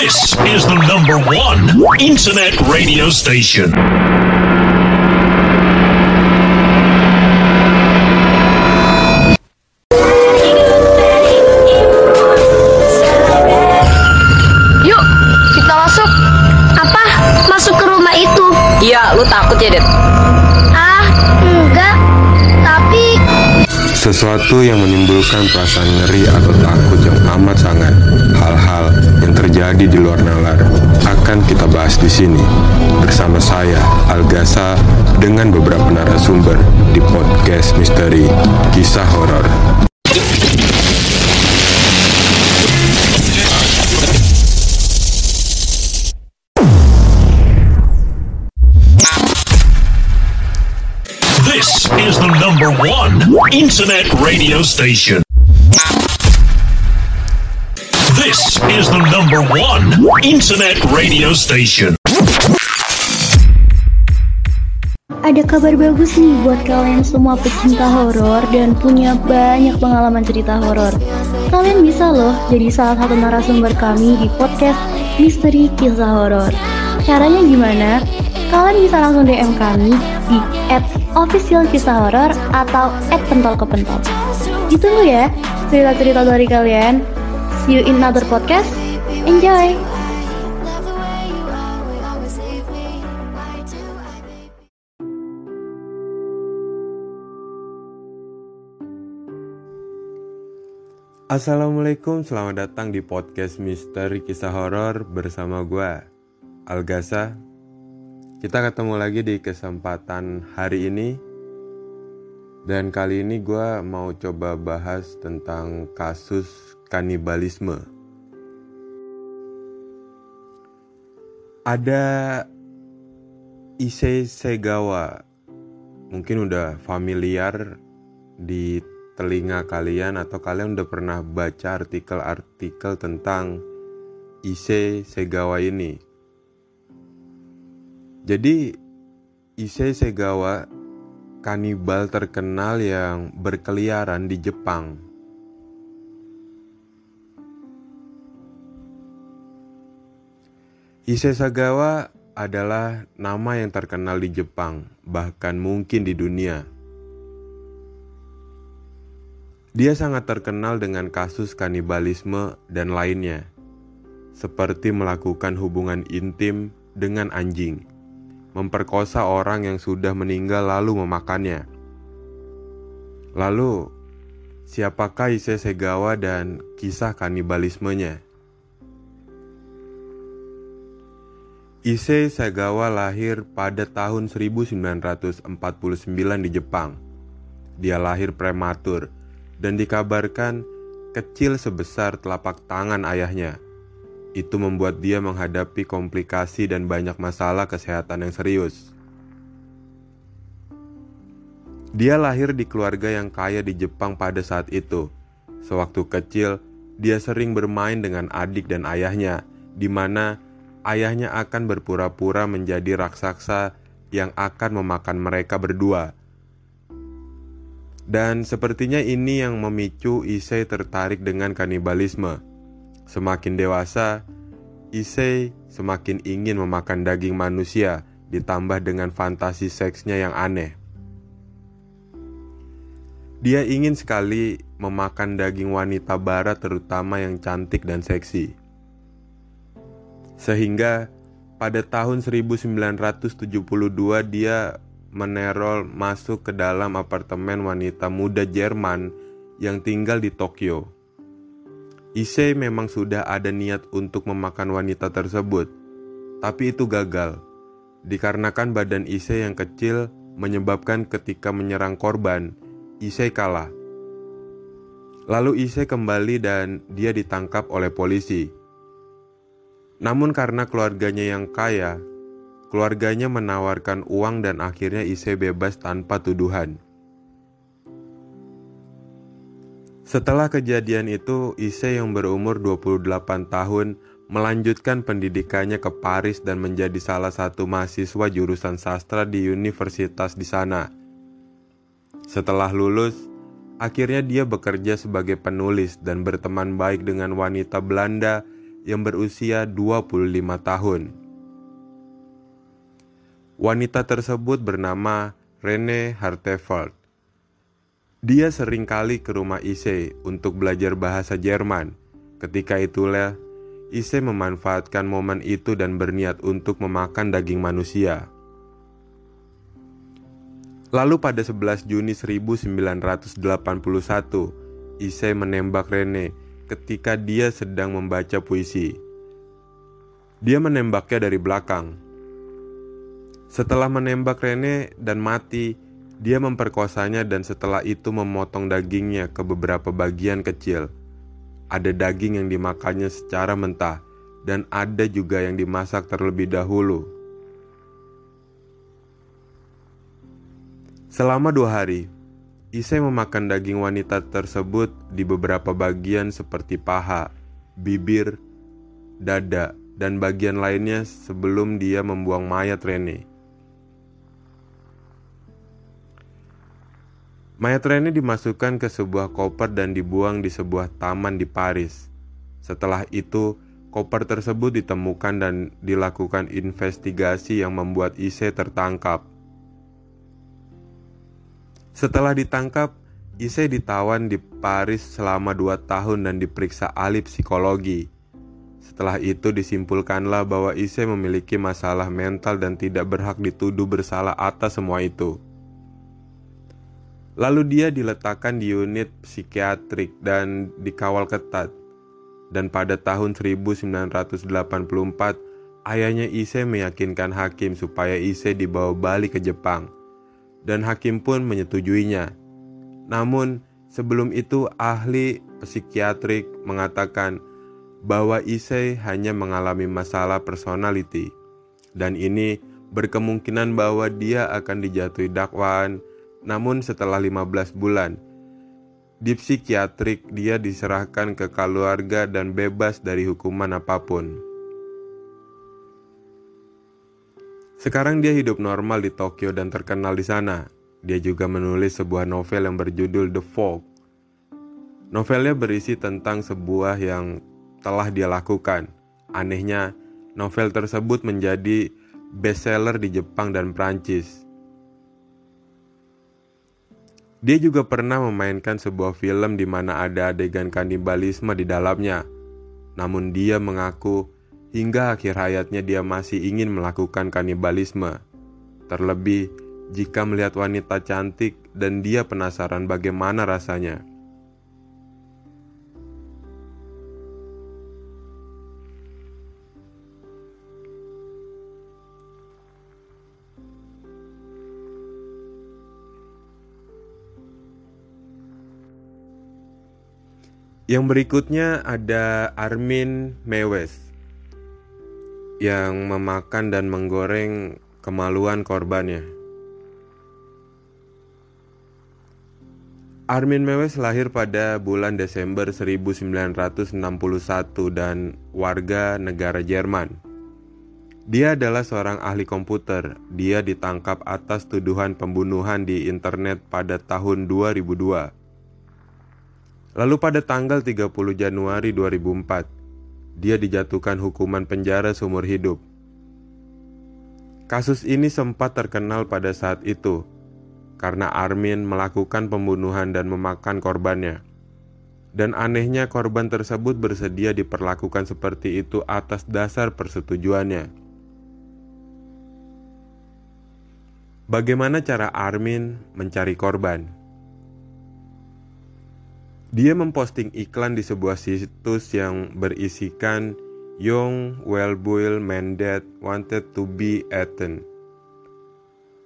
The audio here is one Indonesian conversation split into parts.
This is the number one internet radio station. Yuk, kita masuk. Apa? Masuk ke rumah itu? Iya, lu takut ya, Det? Ah, enggak. Tapi Sesuatu yang menimbulkan perasaan ngeri atau takut yang amat sangat. Hal-hal yang terjadi di luar nalar akan kita bahas di sini bersama saya Algasa dengan beberapa narasumber di podcast misteri kisah horor. This is the number one internet radio station. This is the number one internet radio station. ada kabar bagus nih buat kalian semua pecinta horor dan punya banyak pengalaman cerita horor. Kalian bisa loh jadi salah satu narasumber kami di podcast Misteri Kisah Horor. Caranya gimana? Kalian bisa langsung DM kami di @official kisah horor atau @pentol ke pentol. Ditunggu ya cerita-cerita dari kalian. See you in another podcast. Enjoy! Assalamualaikum, selamat datang di podcast Misteri Kisah Horor bersama gue, Algasa. Kita ketemu lagi di kesempatan hari ini. Dan kali ini gue mau coba bahas tentang kasus kanibalisme. Ada Issei Segawa, mungkin udah familiar di telinga kalian atau kalian udah pernah baca artikel-artikel tentang Issei Segawa ini. Jadi Issei Segawa kanibal terkenal yang berkeliaran di Jepang. Issei Segawa adalah nama yang terkenal di Jepang, bahkan mungkin di dunia. Dia sangat terkenal dengan kasus kanibalisme dan lainnya, seperti melakukan hubungan intim dengan anjing, memperkosa orang yang sudah meninggal lalu memakannya. Lalu, siapakah Issei Segawa dan kisah kanibalismenya? Issei Segawa lahir pada tahun 1949 di Jepang. Dia lahir prematur dan dikabarkan kecil sebesar telapak tangan ayahnya. Itu membuat dia menghadapi komplikasi dan banyak masalah kesehatan yang serius. Dia lahir di keluarga yang kaya di Jepang pada saat itu. Sewaktu kecil, dia sering bermain dengan adik dan ayahnya, di mana ayahnya akan berpura-pura menjadi raksasa yang akan memakan mereka berdua. Dan sepertinya ini yang memicu Issei tertarik dengan kanibalisme. Semakin dewasa, Issei semakin ingin memakan daging manusia ditambah dengan fantasi seksnya yang aneh. Dia ingin sekali memakan daging wanita barat terutama yang cantik dan seksi. Sehingga pada tahun 1972 dia menerol masuk ke dalam apartemen wanita muda Jerman yang tinggal di Tokyo. Issei memang sudah ada niat untuk memakan wanita tersebut, tapi itu gagal. Dikarenakan badan Issei yang kecil menyebabkan ketika menyerang korban, Issei kalah. Lalu Issei kembali dan dia ditangkap oleh polisi. Namun karena keluarganya yang kaya, keluarganya menawarkan uang dan akhirnya Issei bebas tanpa tuduhan. Setelah kejadian itu, Issei yang berumur 28 tahun melanjutkan pendidikannya ke Paris dan menjadi salah satu mahasiswa jurusan sastra di universitas di sana. Setelah lulus, akhirnya dia bekerja sebagai penulis dan berteman baik dengan wanita Belanda yang berusia 25 tahun. Wanita tersebut bernama Rene Harteveld. Dia sering kali ke rumah Ise untuk belajar bahasa Jerman. Ketika itulah Ise memanfaatkan momen itu dan berniat untuk memakan daging manusia. Lalu pada 11 Juni 1981, Ise menembak Rene ketika dia sedang membaca puisi. Dia menembaknya dari belakang. Setelah menembak Rene dan mati, dia memperkosanya dan setelah itu memotong dagingnya ke beberapa bagian kecil. Ada daging yang dimakannya secara mentah dan ada juga yang dimasak terlebih dahulu. Selama dua hari, Isai memakan daging wanita tersebut di beberapa bagian seperti paha, bibir, dada, dan bagian lainnya sebelum dia membuang mayat Rene. Mayat Rene dimasukkan ke sebuah koper dan dibuang di sebuah taman di Paris. Setelah itu, koper tersebut ditemukan dan dilakukan investigasi yang membuat Ise tertangkap. Setelah ditangkap, Ise ditawan di Paris selama dua tahun dan diperiksa ahli psikologi. Setelah itu disimpulkanlah bahwa Ise memiliki masalah mental dan tidak berhak dituduh bersalah atas semua itu. Lalu dia diletakkan di unit psikiatrik dan dikawal ketat. Dan pada tahun 1984, ayahnya Ise meyakinkan hakim supaya Ise dibawa balik ke Jepang. Dan hakim pun menyetujuinya. Namun, sebelum itu ahli psikiatrik mengatakan bahwa Ise hanya mengalami masalah personality. Dan ini berkemungkinan bahwa dia akan dijatuhi dakwaan namun setelah 15 bulan, di psikiatrik dia diserahkan ke keluarga dan bebas dari hukuman apa pun. Sekarang dia hidup normal di Tokyo dan terkenal di sana. Dia juga menulis sebuah novel yang berjudul The Fog. Novelnya berisi tentang sebuah yang telah dia lakukan. Anehnya, novel tersebut menjadi bestseller di Jepang dan Prancis. Dia juga pernah memainkan sebuah film di mana ada adegan kanibalisme di dalamnya. Namun dia mengaku hingga akhir hayatnya dia masih ingin melakukan kanibalisme. Terlebih jika melihat wanita cantik dan dia penasaran bagaimana rasanya. Yang berikutnya ada Armin Mewes yang memakan dan menggoreng kemaluan korbannya. Armin Mewes lahir pada bulan Desember 1961 dan warga negara Jerman. Dia adalah seorang ahli komputer. Dia ditangkap atas tuduhan pembunuhan di internet pada tahun 2002. Lalu pada tanggal 30 Januari 2004, dia dijatuhkan hukuman penjara seumur hidup. Kasus ini sempat terkenal pada saat itu karena Armin melakukan pembunuhan dan memakan korbannya. Dan anehnya korban tersebut bersedia diperlakukan seperti itu atas dasar persetujuannya. Bagaimana cara Armin mencari korban? Dia memposting iklan di sebuah situs yang berisikan Young well-built that wanted to be eaten.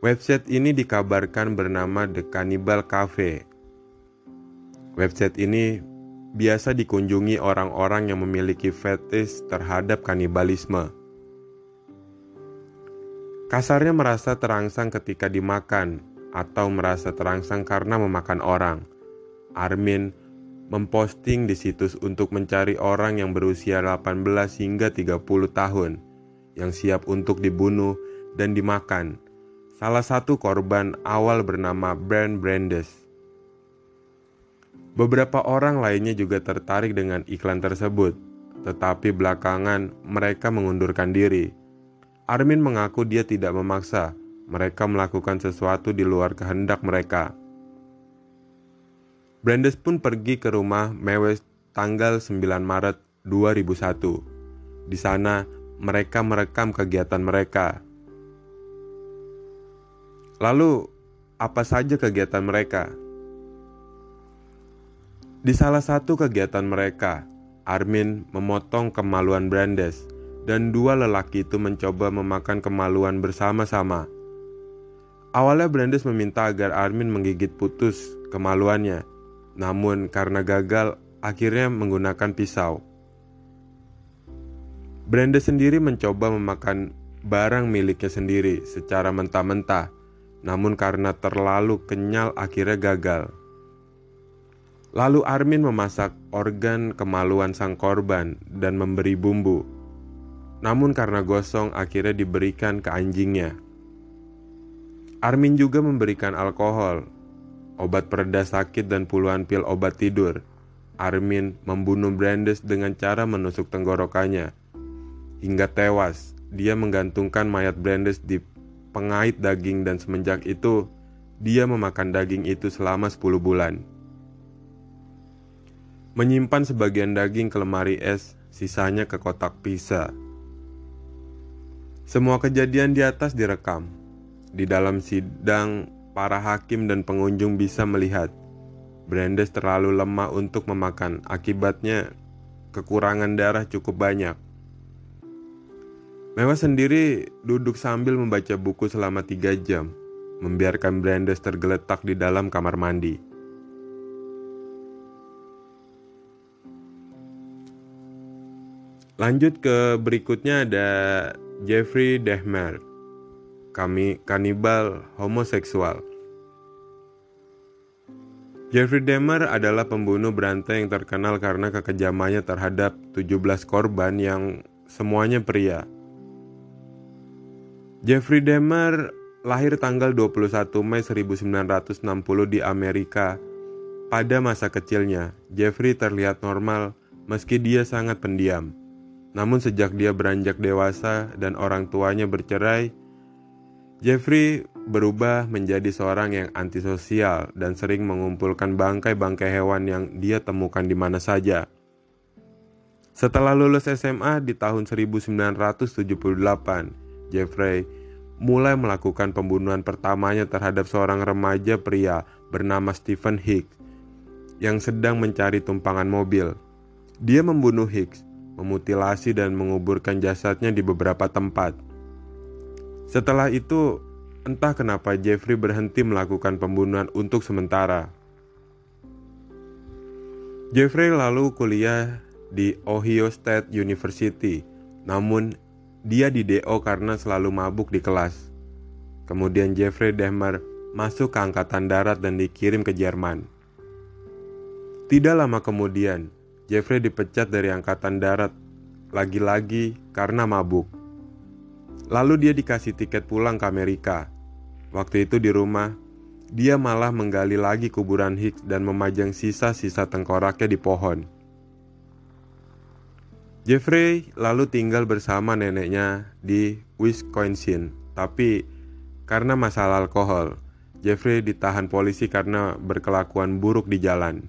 Website ini dikabarkan bernama The Cannibal Cafe. Website ini biasa dikunjungi orang-orang yang memiliki fetish terhadap kanibalisme. Kasarnya merasa terangsang ketika dimakan atau merasa terangsang karena memakan orang. Armin memposting di situs untuk mencari orang yang berusia 18 hingga 30 tahun yang siap untuk dibunuh dan dimakan. Salah satu korban awal bernama Brand Brandes. Beberapa orang lainnya juga tertarik dengan iklan tersebut. tetapi belakangan mereka mengundurkan diri. Armin mengaku dia tidak memaksa, mereka melakukan sesuatu di luar kehendak mereka. Brandes pun pergi ke rumah Mewes tanggal 9 Maret 2001. Di sana mereka merekam kegiatan mereka. Lalu, apa saja kegiatan mereka? Di salah satu kegiatan mereka, Armin memotong kemaluan Brandes dan dua lelaki itu mencoba memakan kemaluan bersama-sama. Awalnya Brandes meminta agar Armin menggigit putus kemaluannya, namun karena gagal akhirnya menggunakan pisau. Brandes sendiri mencoba memakan barang miliknya sendiri secara mentah-mentah, namun karena terlalu kenyal akhirnya gagal. Lalu Armin memasak organ kemaluan sang korban dan memberi bumbu namun karena gosong akhirnya diberikan ke anjingnya. Armin juga memberikan alkohol, obat pereda sakit dan puluhan pil obat tidur. Armin membunuh Brandes dengan cara menusuk tenggorokannya. Hingga tewas, dia menggantungkan mayat Brandes di pengait daging dan semenjak itu, dia memakan daging itu selama 10 bulan. Menyimpan sebagian daging ke lemari es, sisanya ke kotak pizza. Semua kejadian di atas direkam. Di dalam sidang, para hakim dan pengunjung bisa melihat Brandes terlalu lemah untuk memakan. Akibatnya, kekurangan darah cukup banyak. Mewah sendiri duduk sambil membaca buku selama tiga jam, membiarkan Brandes tergeletak di dalam kamar mandi. Lanjut ke berikutnya ada Jeffrey Dahmer, kami kanibal homoseksual. Jeffrey Dahmer adalah pembunuh berantai yang terkenal karena kekejamannya terhadap 17 korban yang semuanya pria. Jeffrey Dahmer lahir tanggal 21 Mei 1960 di Amerika. Pada masa kecilnya, Jeffrey terlihat normal meski dia sangat pendiam. Namun sejak dia beranjak dewasa dan orang tuanya bercerai, Jeffrey berubah menjadi seorang yang antisosial dan sering mengumpulkan bangkai-bangkai hewan yang dia temukan di mana saja. Setelah lulus SMA di tahun 1978, Jeffrey mulai melakukan pembunuhan pertamanya terhadap seorang remaja pria bernama Stephen Hicks yang sedang mencari tumpangan mobil. Dia membunuh Hicks memutilasi dan menguburkan jasadnya di beberapa tempat. Setelah itu, entah kenapa Jeffrey berhenti melakukan pembunuhan untuk sementara. Jeffrey lalu kuliah di Ohio State University, namun dia di DO karena selalu mabuk di kelas. Kemudian Jeffrey Dahmer masuk ke angkatan darat dan dikirim ke Jerman. Tidak lama kemudian, Jeffrey dipecat dari angkatan darat lagi-lagi karena mabuk. Lalu dia dikasih tiket pulang ke Amerika. Waktu itu di rumah, dia malah menggali lagi kuburan Hicks dan memajang sisa-sisa tengkoraknya di pohon. Jeffrey lalu tinggal bersama neneknya di Wisconsin, tapi karena masalah alkohol, Jeffrey ditahan polisi karena berkelakuan buruk di jalan.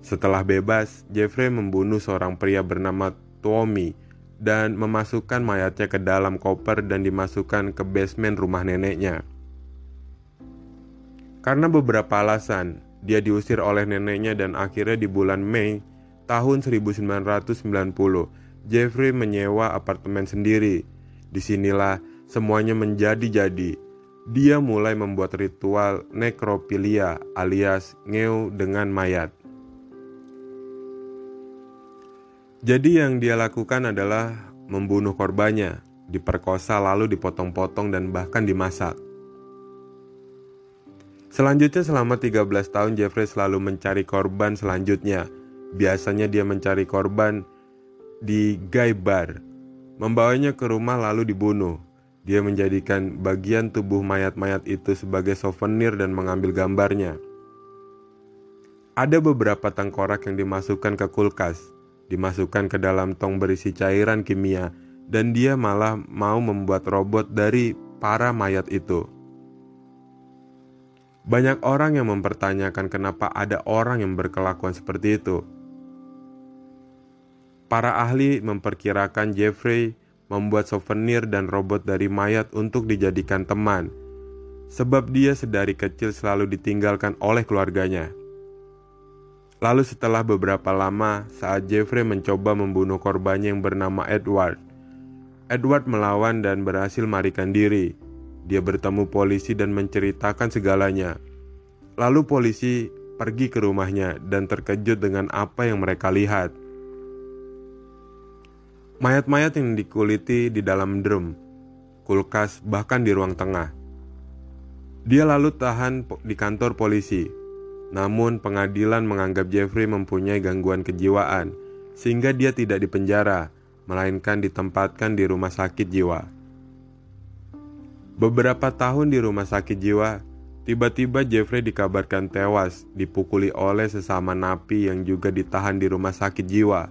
Setelah bebas, Jeffrey membunuh seorang pria bernama Tommy dan memasukkan mayatnya ke dalam koper dan dimasukkan ke basement rumah neneknya. Karena beberapa alasan, dia diusir oleh neneknya dan akhirnya di bulan Mei tahun 1990, Jeffrey menyewa apartemen sendiri. Di sinilah semuanya menjadi-jadi. Dia mulai membuat ritual nekropilia alias ngeu dengan mayat. Jadi yang dia lakukan adalah membunuh korbannya, diperkosa lalu dipotong-potong dan bahkan dimasak. Selanjutnya selama 13 tahun Jeffrey selalu mencari korban selanjutnya. Biasanya dia mencari korban di gay bar, membawanya ke rumah lalu dibunuh. Dia menjadikan bagian tubuh mayat-mayat itu sebagai souvenir dan mengambil gambarnya. Ada beberapa tengkorak yang dimasukkan ke kulkas, dimasukkan ke dalam tong berisi cairan kimia, dan dia malah mau membuat robot dari para mayat itu. Banyak orang yang mempertanyakan kenapa ada orang yang berkelakuan seperti itu. Para ahli memperkirakan Jeffrey membuat souvenir dan robot dari mayat untuk dijadikan teman, sebab dia sedari kecil selalu ditinggalkan oleh keluarganya. Lalu setelah beberapa lama, saat Jeffrey mencoba membunuh korbannya yang bernama Edward, Edward melawan dan berhasil marikan diri. Dia bertemu polisi dan menceritakan segalanya. Lalu polisi pergi ke rumahnya dan terkejut dengan apa yang mereka lihat. Mayat-mayat yang dikuliti di dalam drum, kulkas, bahkan di ruang tengah. Dia lalu tahan di kantor polisi namun pengadilan menganggap Jeffrey mempunyai gangguan kejiwaan sehingga dia tidak dipenjara, melainkan ditempatkan di rumah sakit jiwa. Beberapa tahun di rumah sakit jiwa, tiba-tiba Jeffrey dikabarkan tewas dipukuli oleh sesama napi yang juga ditahan di rumah sakit jiwa.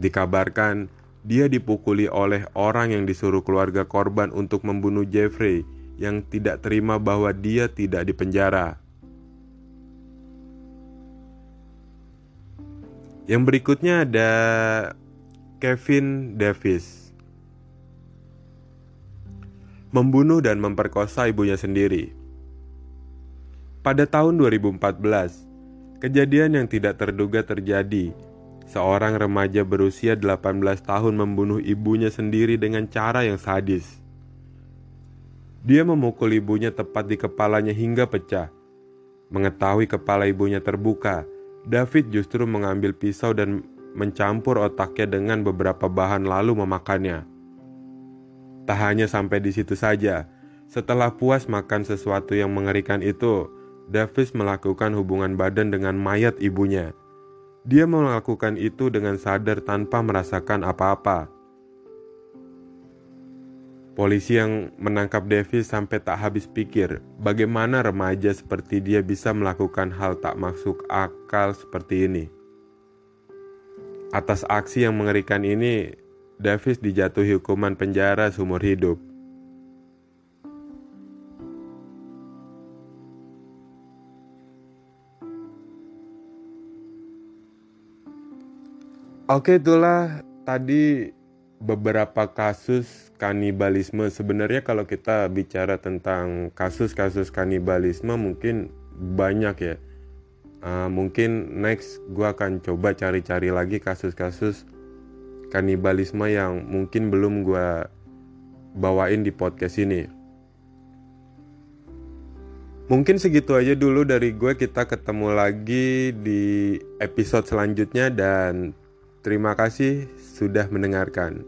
Dikabarkan dia dipukuli oleh orang yang disuruh keluarga korban untuk membunuh Jeffrey yang tidak terima bahwa dia tidak dipenjara. Yang berikutnya ada Kevin Davis. Membunuh dan memperkosa ibunya sendiri. Pada tahun 2014, kejadian yang tidak terduga terjadi. Seorang remaja berusia 18 tahun membunuh ibunya sendiri dengan cara yang sadis. Dia memukul ibunya tepat di kepalanya hingga pecah. Mengetahui kepala ibunya terbuka, David justru mengambil pisau dan mencampur otaknya dengan beberapa bahan lalu memakannya. Tak hanya sampai di situ saja, setelah puas makan sesuatu yang mengerikan itu, Davis melakukan hubungan badan dengan mayat ibunya. Dia melakukan itu dengan sadar tanpa merasakan apa-apa. Polisi yang menangkap Davis sampai tak habis pikir bagaimana remaja seperti dia bisa melakukan hal tak masuk akal seperti ini. Atas aksi yang mengerikan ini, Davis dijatuhi hukuman penjara seumur hidup. Oke, itulah tadi beberapa kasus kanibalisme. Sebenarnya kalau kita bicara tentang kasus-kasus kanibalisme mungkin banyak ya. Uh, mungkin next gue akan coba cari-cari lagi kasus-kasus kanibalisme yang mungkin belum gue bawain di podcast ini. Mungkin segitu aja dulu dari gue kita ketemu lagi di episode selanjutnya dan Terima kasih sudah mendengarkan.